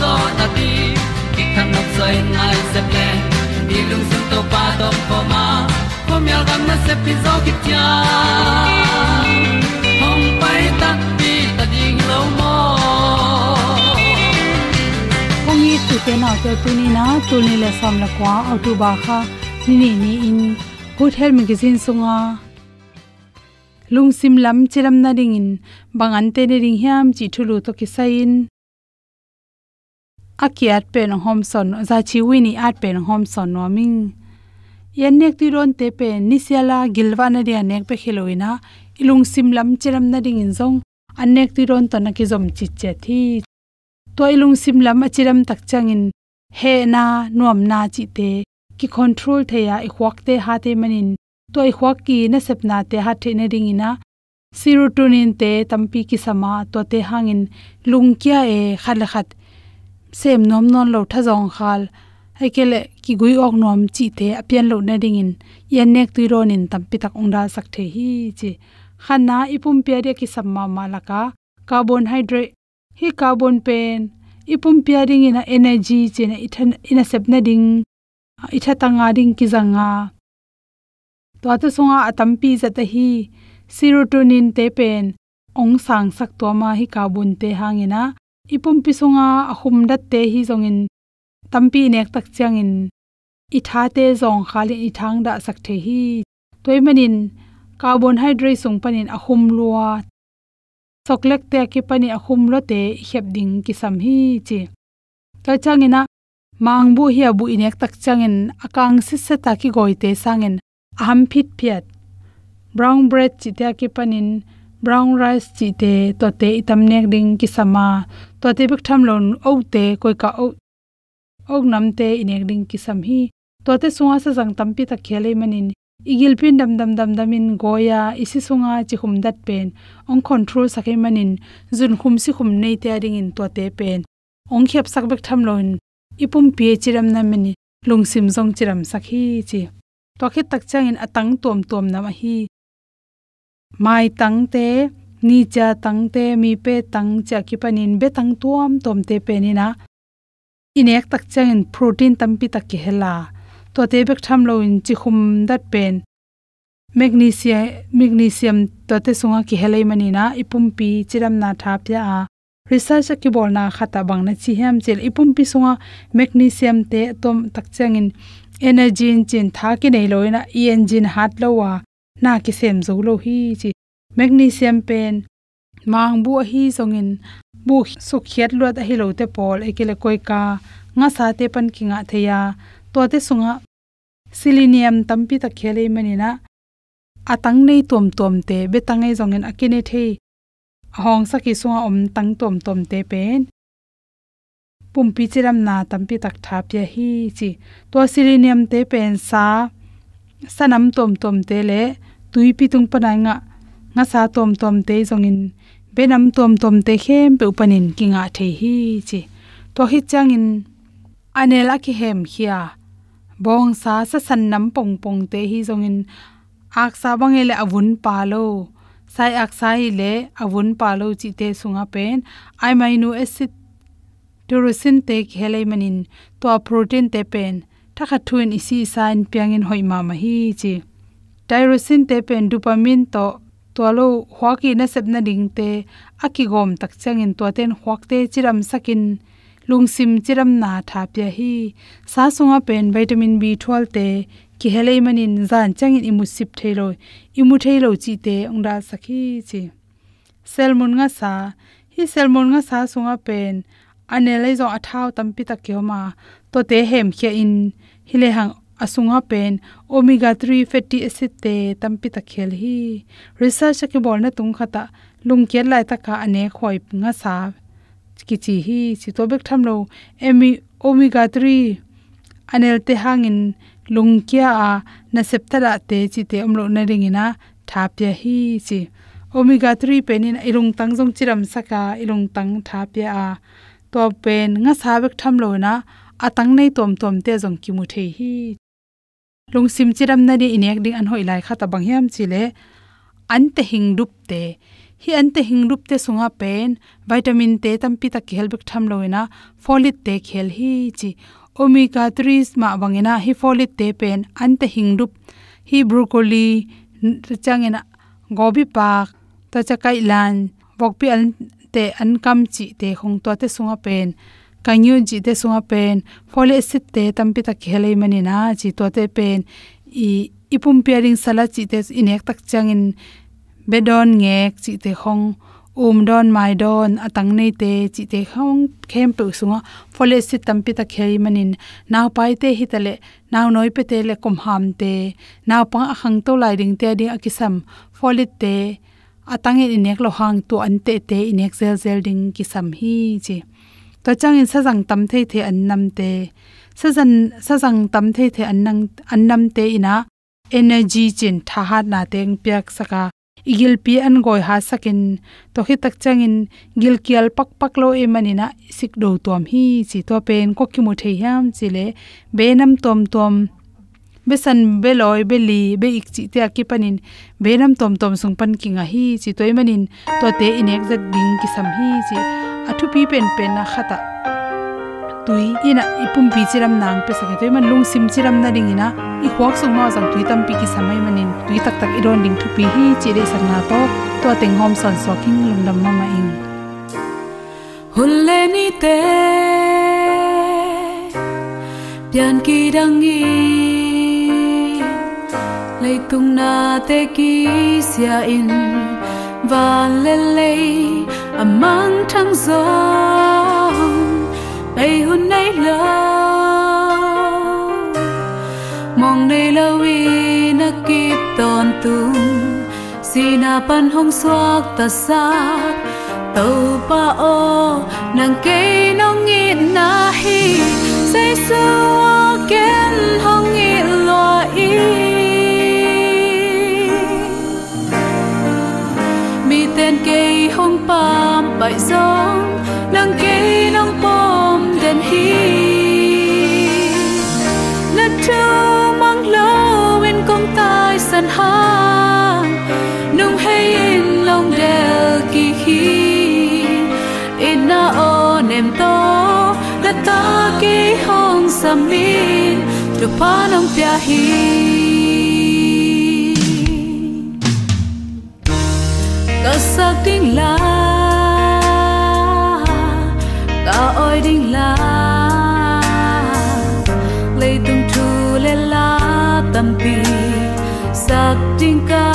zo na ti ki kan nok sai nai se ple ni lung sun to pa to pa ma. Ko myal gam na se pi zo ki tia hom pai ta ti ta ding lo mo kong ni tu te na te tu ni na tu ni le som la kwa au tu ba kha. Ni ni ni in. Good health magazine sunga à. lungsim lam chiram na ring in. Bangan te ne ring hiam chi thulu to ki sain akiat pen hom son za chi wini at pen hom son, no ming yan nek ti ron te pe nisiala gilwa na dia nek pe khiloina ilung sim lam chiram na ding in zong. Anek ti ron to na ki zom chi che thi. Toy lung sim lam achiram tak changin he na, nuam na chi te. Ki control theya i khwak te ha te manin toy khwak ki na sepna te ha the na ding ina. Serotonin te, tampi ki sama, to te hangin lungkya e khalakhat sem nom non lo tha jong khal. Haikele ki gui ok nom chi te apian lo na ding in. Yan nek tu ron in tampi tak ongda sak the hi chi. Khana ipum pe re ki samma malaka carbon hydrate. Hi carbon pen. Ipum pairing ina energy chena ithan ina sepna ding. Itha tanga ding ki zanga to ata songa za ta hi. Serotonin te pen. Ong sang sak to ma hi carbon te hangina ipum pisunga ahum dat te hi zongin, tampi nek tak changin i tha te zong khali i thang da sak the hi. Toy manin, carbohydrate sung panin ahum lua. Chocolate te ki pani ahum lo te hep ding ki sam hi chi. Ka changina mangbu hi abu inek tak changin akang si se ta ki goite sangin, aham phit phiat. Brown bread chi te ki panin brown rice chi te, to te itam nek ding ki sama to te bik tham lon o te, koi ka o ok nam te inek ding ki sam hi. To te sunga sa jang tampi ta khele manin. Igil pin dam dam dam in goya, isi sunga chi khum dat pen. Ong control sakai manin. Zun khum si khum nei te ring in to te pen. Ong khep sak bik tham lon. Ipum pi chiram na mani. Lungsim jong chiram sakhi chi. To khi tak chang in atang tom tom na ma hi mai tang te, ni cha tang te, mi pe tang cha ki panin be tang tuam tom te pe ni na. Inek tak chang in protein tampi tak ki hela. To te bek tham lo in chi khum dat pen. Magnesium magnesium to te sunga ki helai mani na, ipum pi chiram na tha pya a. Research ki bol na khata bang na chi hem chel, ipum pi sunga, magnesium te tom tak changin energy in chin tha ki nei loina i e engine hat lo wa. Na ki sem zo lo hi chi magnesium pen mang bu hi zongin bu su khiat lo da hi lo te pol ekele koi ka nga sa te pan ki nga theya to te sunga selenium tampi ta khele manina atang nei tom tom te betangai zongen akine thei hong saki sunga om tang tom tom te pen pumpi chiram na tampi tak tha pya hi chi to selenium te pen sa sanam tom tom te le tui pi tung panai nga. Nga sa tom tom te zongin. Benam tom tom te hem pe upanin kinga the hi chi. To hi changin. Anela ki hem khia. Bong sa sa san nam pong pong te hi zongin. Ak sa bangele avun palo sai ak sai e le avun palo chi te sunga pen. Ai mainu acid tyrosine te khelei manin. To protein te pen. Thakha thuin isi san piangin hoima ma hi chi tyrosine te pen dopamine to tolo hwaki na sepna ding te aki gom tak changin to ten hwakte chiram sakin lungsim chiram na tha pya hi. Sa sunga pen vitamin b12 te ki helei manin zan changin imu sip thailo imu thailo chi te ongda sakhi chi. Selmon nga sa, hi selmon nga sa sunga pen anelai zo athau tampi ta kyoma to te hem khia in hile hang asunga pen omega 3 fatty acid te tampi ta khel hi. Research ke bol na tung khata lungke lai ta ka ane khoi nga sa ki chi hi chi to bek tham lo emi omega 3 anel te hangin lungkia a na septara te chi te omlo na ringina thapya hi chi. Omega 3 penin irung tang jong chiram saka irung tang thapya a. To pen nga sabek tham lo na, atang nei tom tom te jong ki mu the hi lung sim chiram na ri inek ding an hoi lai kha ta bang hiam chile. An te hing dup te. Hi an te hing dup te sunga pen. Vitamin te tampi ta khel bek tham loina na folate te khel hi chi. Omega 3 ma bangena hi folate te pen. An te hing dup hi broccoli changena gobi pak, ta cha kai lan bokpi an te an kam chi te khong to te sunga pen kanyu ji te sunga pen folic acid te tampi ta khelei mani na chi to te pen. I ipum pairing sala chi te inek tak changin bedon ngek chi te khong um don, mai don, atang nei te chi te khong khem pe sunga. Folic acid tampi ta khelei manin naw pai te hitale naw noi pe te le kom ham te naw pa khang to lai ding te ding akisam. Folic te, atang in inek lo hang to ante te inek zel zel ding kisam hi chi to chang in sajang tam the the an nam te sajan sajang tam the the an nang, an nam te ina. Energy chin tha ha na teng pyak saka. Igil pi an goi ha sakin. To hi tak chang in gil kial pak pak lo e manina. Sik do tom hi chi to pen ko ki mu the yam chile be nam tom tom besan beloi beli be ik chi te akipanin benam tom tom sung pan kinga hi chi toimanin to te inek zat ding ki sam hi chi athu pi pen pen na khata. Tui, ina, ipum pi chiram nang pe sakhe toy man lung sim chiram na ding ina. I khwak sung ma jang tui tam pi ki samai manin. Tui tak tak iron ding thu pi hi chi re sang na to. To teng hom san so king lungdam ma ma ing. Hulle ni te pian ki dang i lấy tung na te ki sia in và lê lê à mang thăng gió. Bay hun nay lâu mong nay lâu i na kịp ton tung sina pan hong xoak ta xa tàu pa o nàng cây nong ngit na hi. Say xưa kén hong ngit cây hong pam pai zong nang cây nong pom đèn hi. Nát trâu mang lâu bên công tai sân hang nung hay in lòng đèo kỳ hi in na ô nem to la ta ki hong samin tu pa nong pia hi. Đình là ding la. Lấy tung thu le la tầm pi sak ding ka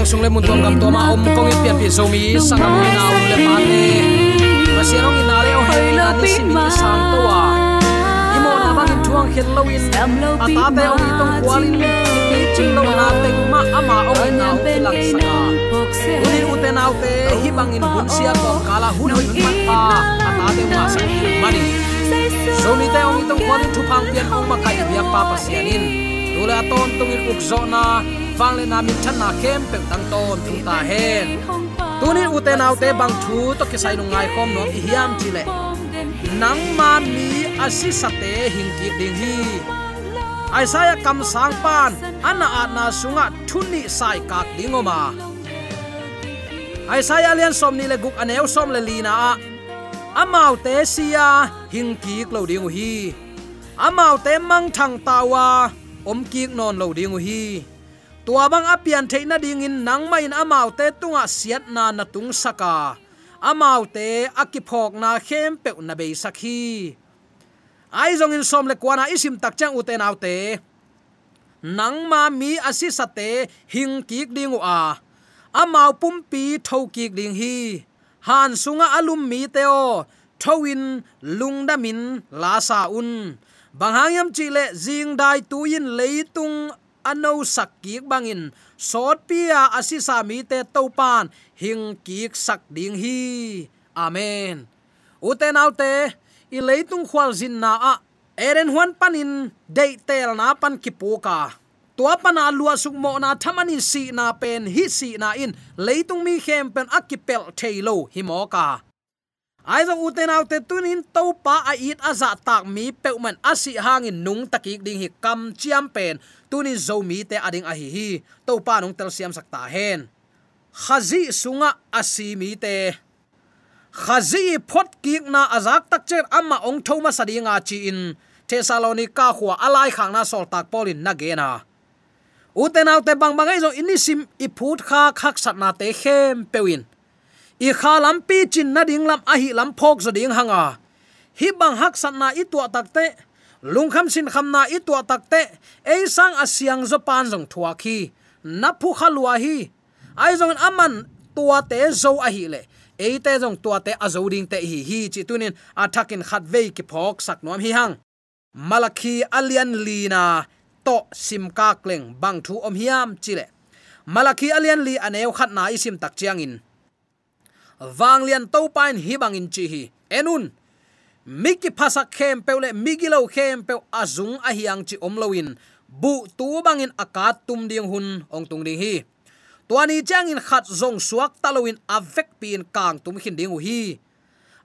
na zo gam lai tang sung le mun tom gam to ma om kong in pian pi zo mi sang am na u le ma le ma si rong in le o hai na ni si mi sang to wa i mo na ba in thuang khen lo in. A ta te o i tong kwal in pi ching lo na te ma ama in na u lang saka uni u te na u te hi bang in hun sia ko kala hun hun ma pa a ta te ma sa mani zo mi te ong i tong kwal in thu phang pian ong ma kai bia pa pa sianin. Tula ton tung in uk zo na wang le na min chan na kem pe tang ton tung ta hen. Tunin uten autte bang thu to ke sai nu ngai khom no hiam chi le. Nang man mi asi sate hin ki ding hi. Isaiah kam sang pan, ana atna sunga thuni sai kak dingoma Isaiah lian som ni le guk aneu som le lina a. Amau te sia hing ki klo ding hi. Amau te mang thang tawa, om ki non lo ding hi tua bang apian theina ding in nang mai in amau te tunga siat na na tung saka. Amau te akiphok na khem pe na be sakhi ai zong in som le kwana isim tak chang uten autte nang ma mi asi sate hing kik dingu a. Amau pumpi tho kik ding hi. Han sunga alum mi teo thowin lungdamin la sa un. Banghayam chile jing dai tuin leitung ano sak kiek bangin, sot pia asi sami te topan hing kiek sak ding hi. Amen. Uten autte i leitung khwal zin na a, eren huan panin, dei tel na pan kipuka tua pana lua suk mo na thamani si na pen, hi si na in, leitung mi khem pen akipel thailo himoka. ka ai zo uten autte tunin to pa a it aza tak mi peuman asi hangin nung takik ding hi kam chiam pen. Tunin zo mi te ading a hi hi. To pa nung tel siam sakta hen. Khazi sunga asi mi te. Khazi phot kik na azak tak cher amma ong thoma sadinga chi in. Thessalonica khwa alai khang na sol tak polin na ge na. Uten autte bang bang ai zo inisim i phut kha khak sat na te khem pewin i khalam pi chin na ding lam a hi lam phok zo ding hanga. Hi bang hak san na i tua tak te lung kham sin kham na i tua tak te, ei sang asyang zo pan jong thua khi. Na phu khalwa hi. Ai zong aman tua te zo a hi le. Ei te jong tua te azo ding te hi hi chi tunin athakin khat ve ki phok sak nom hi hang. Malakhi alian lina to sim ka kleng bang thu om hiam chile malakhi alian li aneu khat na isim tak chiang in wang lian to pain hi bang in chi hi. Enun, miki phasa khem peule migilo khem pe azung a hiang chi om loin bu tu bangin akat tum ding hun, ong tung ding hi. Tuani chang in khat zong suak taloin avek pin kang tum khin ding hi.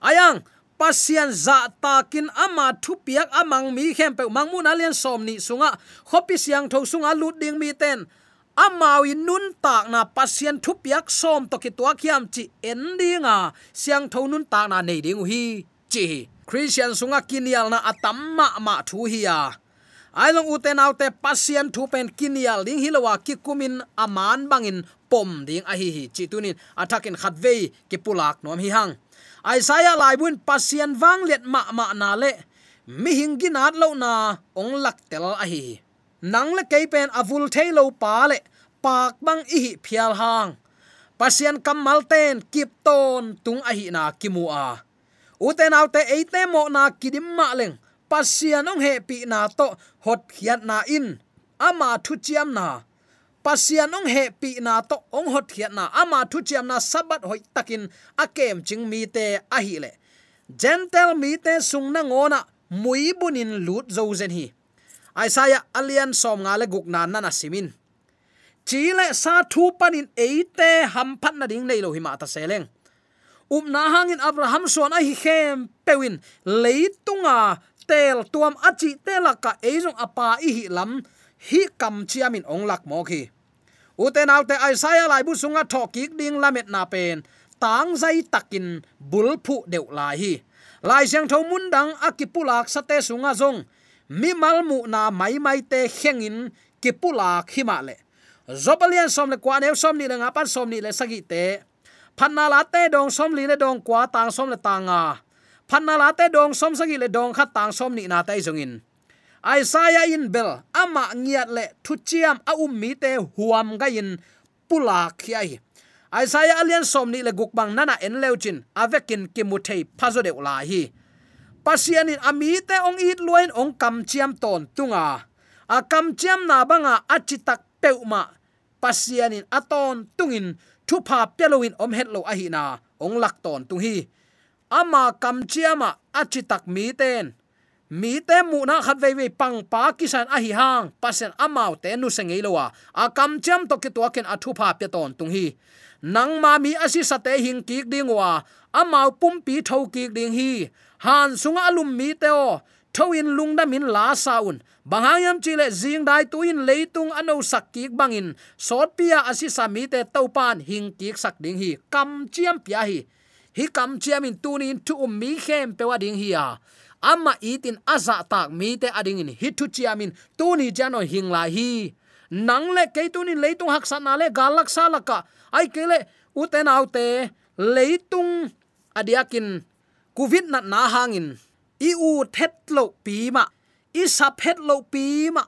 Ayang, pasian za takin ama thupiak amang mi khem pe mangmun alian som ni sunga. Khopi siang tho sunga lut ding mi ten amawi nun tak na pasian thupiak som to ki tua khiam chi endinga siang tho nun tak na nei ding hi chi christian sunga kinial na atamma ma thu hi ya. Ailong uten autte pasien thu pen kinial ding hilowa ki kumin aman bangin pom ding a hi hi chi tunin. Athakin khatve ki pulak nom hi hang. Isaiah lai bun pasian wang let ma ma na le. Mi hing ginat lo na ong lak tel a hi nang le kei pen avul thailo pa le, pak bang i hi phial hang. Pasian kamal ten, kip ton, tung a hi na kimu a. Uten autte eite mo na kidim ma leng. Pasian ong he pi na to, hot khiat na in, ama thu chiam na. Pasian ong he pi na to, ong hot khiat na, ama thu chiam na sabat hoi takin akem ching mi te a hi le. Gentle mi te sung na ngona mui bunin lut zo zen hi. Isaiah alian som nga le guk nan na simin. Chile sa thu panin eite ham phat na ding nei lo hi ma ta seleng. Um na hangin abraham son a hi khem pewin leitunga tel tuam achi telaka eizong apa i hi lam hi kam chiamin ong lak mo khi. Uten autte aisaya lai bu sunga thokik ding lamet na pen, tang zai takin bulphu deu lai hi. Lai siang tho mun dang akipulak sate sunga zong mi malmu na mai mai te khengin kipula khima le. Zobalian som le kwa ne som ni le nga pan som ni le sagi te. Phanna la te dong som li le dong kwa tang som le tanga phanna la te dong som sagi le dong khat tang som ni na tai zongin Isaiah in bel, ama ngiat le thuchiam a um mi te huam ga in pula khiai. Isaiah alian som ni le gukbang nana en leuchin avekin kimuthei phazode de la hi pasianin amite ami te ong it loin ong kam chiam ton tunga. A kam chiam na banga achitak peuma pasianin aton tungin thu pa peloin om het lo a hi na. Ong lak ton tung hi ama kam chiama achitak mi ten. Mi te mu na khat ve ve pang pa kisan a hi hang. Pasen amau te nu sengei lowa a. Kam cham to ki to ken athu pha pe ton tung hi nang ma mi asi sate hing ki ding wa. Amau pum pi thau ki ding hi han sunga alum mi te o thoin lungda min la saun bangayam chile zing dai tuin leitung ano sak ki bangin sot pia asi sami te topan hing ki sak ding hi. Kam chiam pia hi. Hi kam chiam in tunin tu um mi khem pewa ding hi ya ama itin aza tak mi te ading in. Hi tu chiam in tuni jano hing la hi. Nang le ke tunin leitung hak sa na le galak sa laka. Ai kele uten autte leitung adiakin covid na na hangin i u thet lo pi ma i sa phet lo pi ma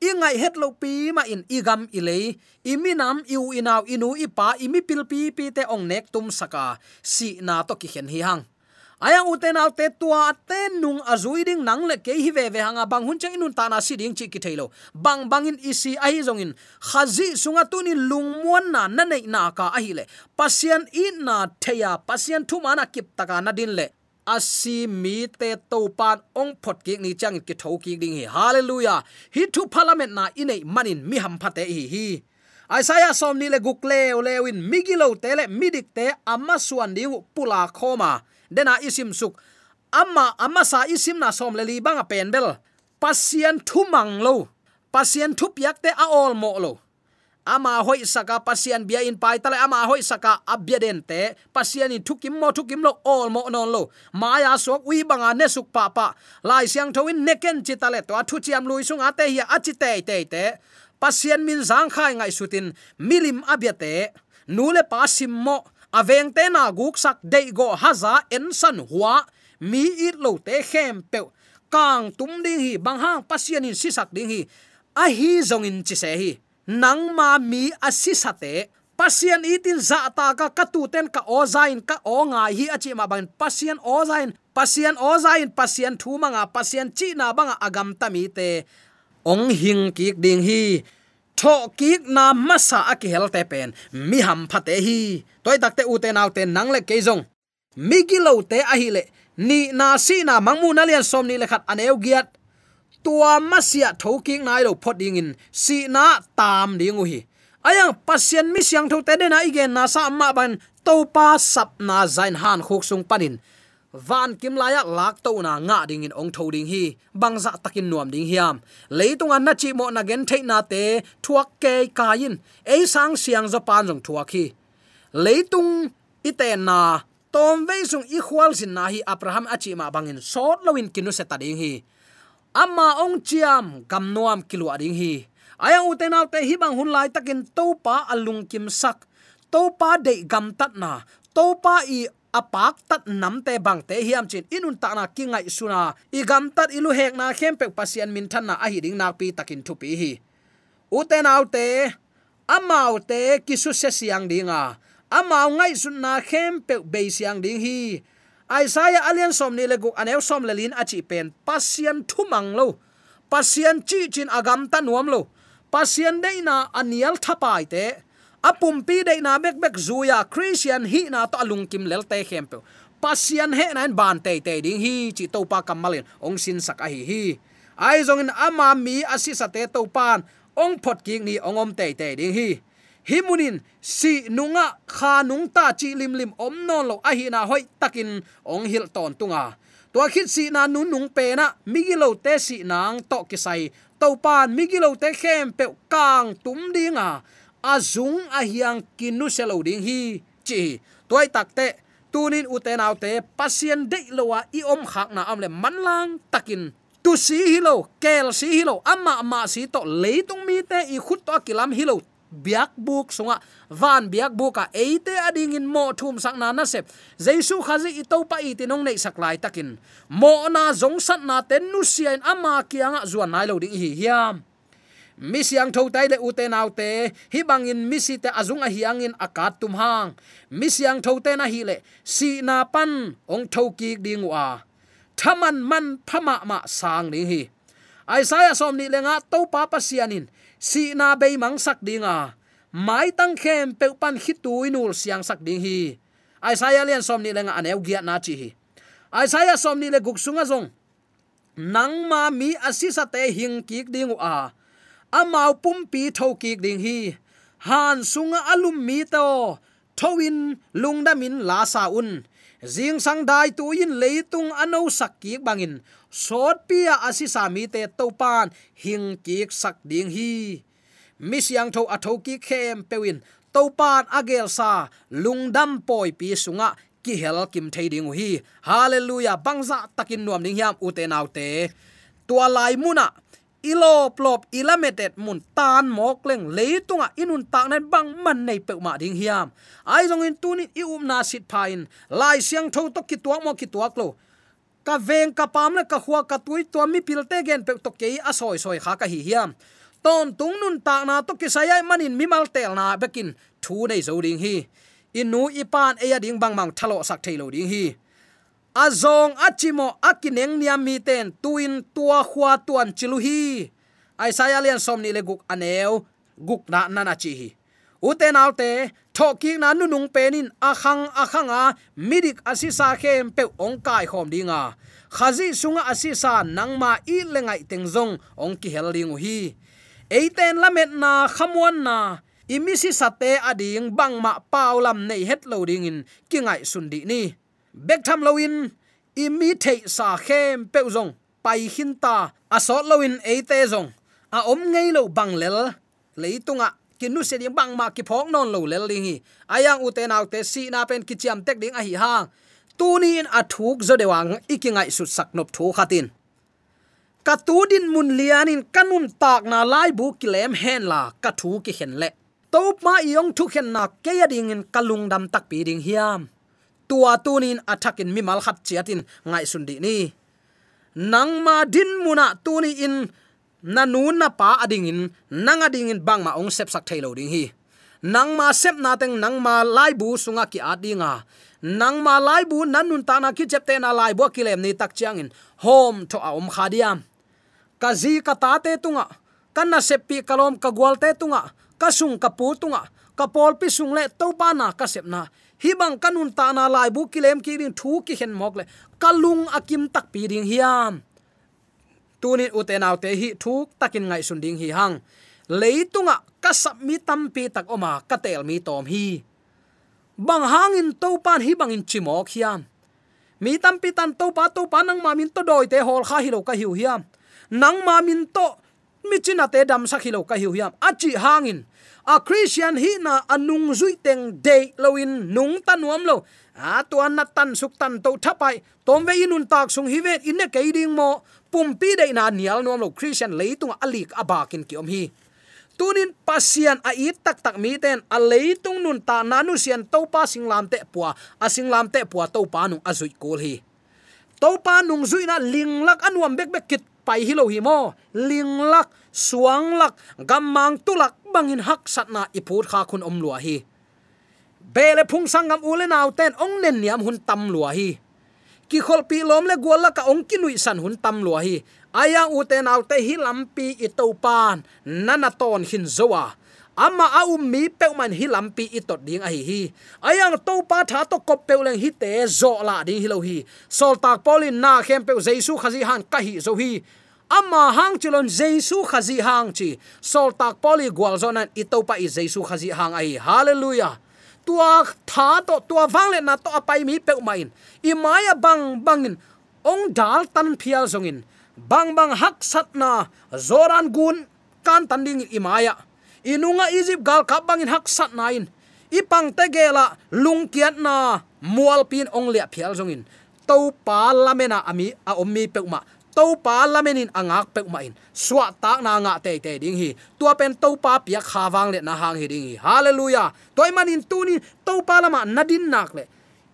i ngai het lo pi ma in i gam i le i mi nam i u inaw inu i pa i mi pil pi pi te ong nek tum saka si na to ki khen hi hang ayang uten al te tua ten nung azui ding nang le ke hi ve ve hanga bang hun chang inun ta na si ding chi ki thailo bang bangin isi ai zong in. Khazi sunga tu ni lung muan na na nei na ka a hi le. Pasian i na theya, pasian thu mana kip taka na din le. Asi mi te to pan ong phot ki ni chang ki tho ki ding hi. Hallelujah. Hi thu parliament na inei manin mi ham phate hi hi. Isaiah som ni le gukle lewin migilo tele midik te amma suan diu pula khoma dena isim suk. Amma amma sa isim na som le li banga pen bel. Pasien thu mang lo. Pasien thu piak te a ol mo lo. Ama hoi saka pasien bia in pai tale. Ama hoi saka abia den te. Pasien in thukim mo, thukim lo all mo non lo. Maya sok ui banga ne suk pa pa. Lai siang thoin neken chitale to. Thu chiam lui sunga te hi achi te te te. Pasien min zang khai ngai sutin. Milim abia te. Nule pasim mo aveng te na guk sak dei go haza en san hua. Mi it lo te khem pe kang tum ding hi, bang hang pasian in sisak ding hi. A hi zong in chi se hi. Nang ma mi asisate pasian itin za ta ka katuten ka ozain ka o nga hi achi ma ban pasian ozain pasian zain pasian thu manga pasian chi na banga agam tami te. Ong hing kik ding hi tho kik na masa aki helte pen mi ham phate hi. Toy takte u te naw te nang le ke mi gi lo te a hi le. Ni na si na mangmu na lian som ni le khat aneu giat. Tua masia thoking nai lo phot ding in. Si na tam ding u hi ayang pasien mi siang tho te na igen na sa ma ban. To pa sap na zain han khuk sung panin van kim layak lak to na nga ding in ong tho ding hi bangza dạ takin nuam ding hiam. Leitung an na chi mo na gen thei na te thuak ke kain e sang siang zo pan jong thuak hi. Leitung ite na tom ve sung i khwal sin na hi, abraham achi ma bangin sot lowin kinu se ta ding hi. Amma ong chiam gam nuam kilu ading hi. Ayang uten te hi bang hun lai takin to pa alung kim sak to pa de gam tat na to pa i apak tat nam te bang te hiam chin inun ta na ki ngai suna. I gam tat ilu hek na khem pe pasian min than na a hiding na nak pi takin thu pi hi. Uten autte amau te kisu se siang dinga. Amau ngai sun na khem pe be siang ding hi. Isaiah alian som ni leguk anew som lelin achi pen. Pasian thumang lo. Pasian chi chin agam ta nuam lo. Pasian deina anial thapai te apum pi deina bek bek zuya christian hi na to alung kim lel te khem pe. Pasian he nan ban te te ding hi, chi to pa kamalin ong sin sak a hi hi. Ai zong in ama mi asisa te to pan ong phot king ni ongom te te ding hi. Himunin si nunga, kha nung ta chi lim lim om non lo a hi na hoi takin ong hil ton tunga. Tua khit si na nun nung pe na migilo te si nang to kisai to pan migilo te khem pe kang tum dinga azung a hiang kinu selo ding hi. Chi toy takte tunin uten autte pasien de lowa i om khak na amle manlang takin. Tu si hilo kel si hilo amma amma si to leitung mi te i khut to kilam hilo biak buk sunga, van biak buka eite ading in mo thum sang na na sep. Jesu khazi i to pa i tinong nei saklai takin. Mo na zong sat na ten nu sian ama kianga zuan nai lo ding hi hiam mi siang tho tai le u te nau te, hi bangin mi si te azung a hiang in akat tum hang. Mi siang tho te na hi le, si na pan, ong tho ki ding wa. Thaman man phama ma sang ding hi. Isaiah som ni lenga to pa pa sianin si na be mang sak dinga mai tang khem pe pan hitu inul siang sak ding hi. Isaiah lian som ni lenga aneu giat na chi hi. Isaiah som ni le guk a zong. Nang ma mi asisa te hing kik ding a amau pum pi tho kik ding hi, han sunga alum mi to thowin lungdamin la sa un, jing sang dai tu in leitung ano sakki bangin sot pia asisa mi te topan hing kik sak ding hi. Mi siang tho atho ki khem pewin topan agel sa lungdam poi pi sunga ki hel kim thei ding hi. Hallelujah. Bangza takin nuam ding hiam ute naute tua lai muna ilo plop ilametet mun tan mok leng leitunga inun tak nan bang man nei pe ma ding hiam. Ai jong in tunin i um na sit phain. Lai siang tho to ki tuak mo ki tuak lo. Ka veng ka pam le ka huwa ka tui to mi pilte gen pe to ke a soi soi kha ka hi hiam. Ton tung nun ta na to ki sayai manin mi mal tel na bekin. Thu nei zo ding hi. Inu ipan e ya ding bang mang thalo sak thailo ding hi azong achimo akineng niam mi ten tuin tua khwa tuan chiluhi. Ai aisaya lian som ni le guk aneu, guk na na na chi hi. Uten alte thoki na nu nung penin akhang akhanga midik asisa khem pe ong kai khom dinga. Khazi sunga asisa nangma i lengai tengzong ong ki hel hi. Eiten lamet na khamwan na imisi sate ading bangma paulam nei het lo dingin kingai sundi ni bek tham loin imi thei sa khem pe zong, pai hin ta asot loin eite zong. A om ngei lo banglel leitunga kinu se ding bang ma ki phok non lo lel ling hi. Ayang uten autte si na pen ki chiam tek ding a hi hang tuni in athuk zo dewang ikingai su sak nop thu khatin ka tu din mun lianin kanun tak na lai bu kilem hen la, ka thu ki hen le. To ma yong thu khen na ke ya ding in kalung dam tak pi ding hiam tua tunin athakin mi mal khat chiatin ngai sundi ni. Nang ma din muna tuni in na nun na pa adingin nang adingin bang ma ong sep sak thailo ding hi. Nang ma sep na teng nang ma lai bu sunga ki adinga nang ma lai bu nan nun ta na ki chep te na lai bo kilem ni tak chiang in. Hom to a om khadiam ka zi ka ta te tunga kan na sep pi kalom ka gwal te tunga, ka sung ka pu tunga, ka pol pi sung le to pa na ka sep na hi bang kanun ta na lai bu kilem ki rin thu ki hen mok le. Kalung akim tak pi ding hiam. Tunin uten autte hi thuk takin ngai sun ding hi hang. Leitunga kasap mi tampi tak oma katel mi tom hi. Bang hangin to pan hi bangin chimok hiam. Mi tampi tan to pa to pa nang ma min to doi te hol kha hi lo ka hiu hiam. Nang ma min to mi china te dam sa lo ka hiu hiam. Achi hangin a christian hi na anung zui teng de loin nung tanuam lo. A tuan na tan suk tan to thapai, tom ve inun tak sung hi ve in ne ke ding mo. Pumpi de na nial nuam lo christian leitung alik abakin ki om hi. Tunin pasian a i tak tak mi ten a leitung nun ta nanu sian to pa singlam te puwa a singlam te puwa to pa nung azui kol hi. To pa nung zui na linglak anuam bek bek kit pai hi lo hi mo. Linglak suang lak gammang tulak bangin hak satna iput kha khun om lua hi. Bele phung sangam ule naw ten, ong nen niam hun tam lua hi. Ki khol pi lom le gol la ka ong ki nui san hun tam lua hi. Aya u te naw te hi lampi i to pan, nana ton hin zowa. Ama a um mi pe man hi lampi i tot ding a hi hi. Ayang to pa tha to kop pe leng hi te zo la ding hi lo hi. Sol tak polin na khem pe jesu khazi han ka hi zo hi ama hang chilon jesu khazi hang chi. Sol tak poli gwal zonan itopa pa i jesu khazi hang ai. Hallelujah. Tua tha to, tua wang le na to apai mi pe main i maya bang bangin. Ong dal tan phial zongin. Bang bang hak sat na. Zoran gun kan tan ding i maya inunga egypt gal kap bangin hak sat nain ipang te gela lung kiat na mual pin ong le phial zongin. To pa lamena ami a ommi pe ma to pa lamenin angak pek ma in. Swa tak na nga te te ding hi. Tua pen to pa pia khawang le na hang hi ding hi. Hallelujah. Toy manin tu ni to pa lama nadin nak le.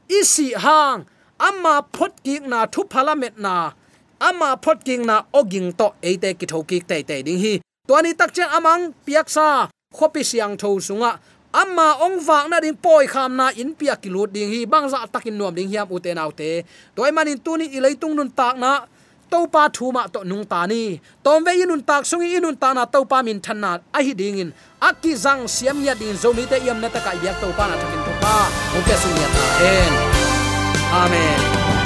Isi hang amma phot ki na thu met na. Ama phot king na oging to ate ki thoki te te ding hi. To ni tak chen amang piak sa. Khopi siang tho sunga. Amma ong wak na ding poi kham na in pia kilut ding hi. Bang za takin nuam ding hiam uten autte toy manin tu ni ilei tung nun tak na topa thuma to nung ta ni. Tomve inun tak sungi inun ta na topa min thanna a hi ding in. Aki zang siam nya din zomi te yam na ta ka yak topa na thakin topa o ta en. Amen.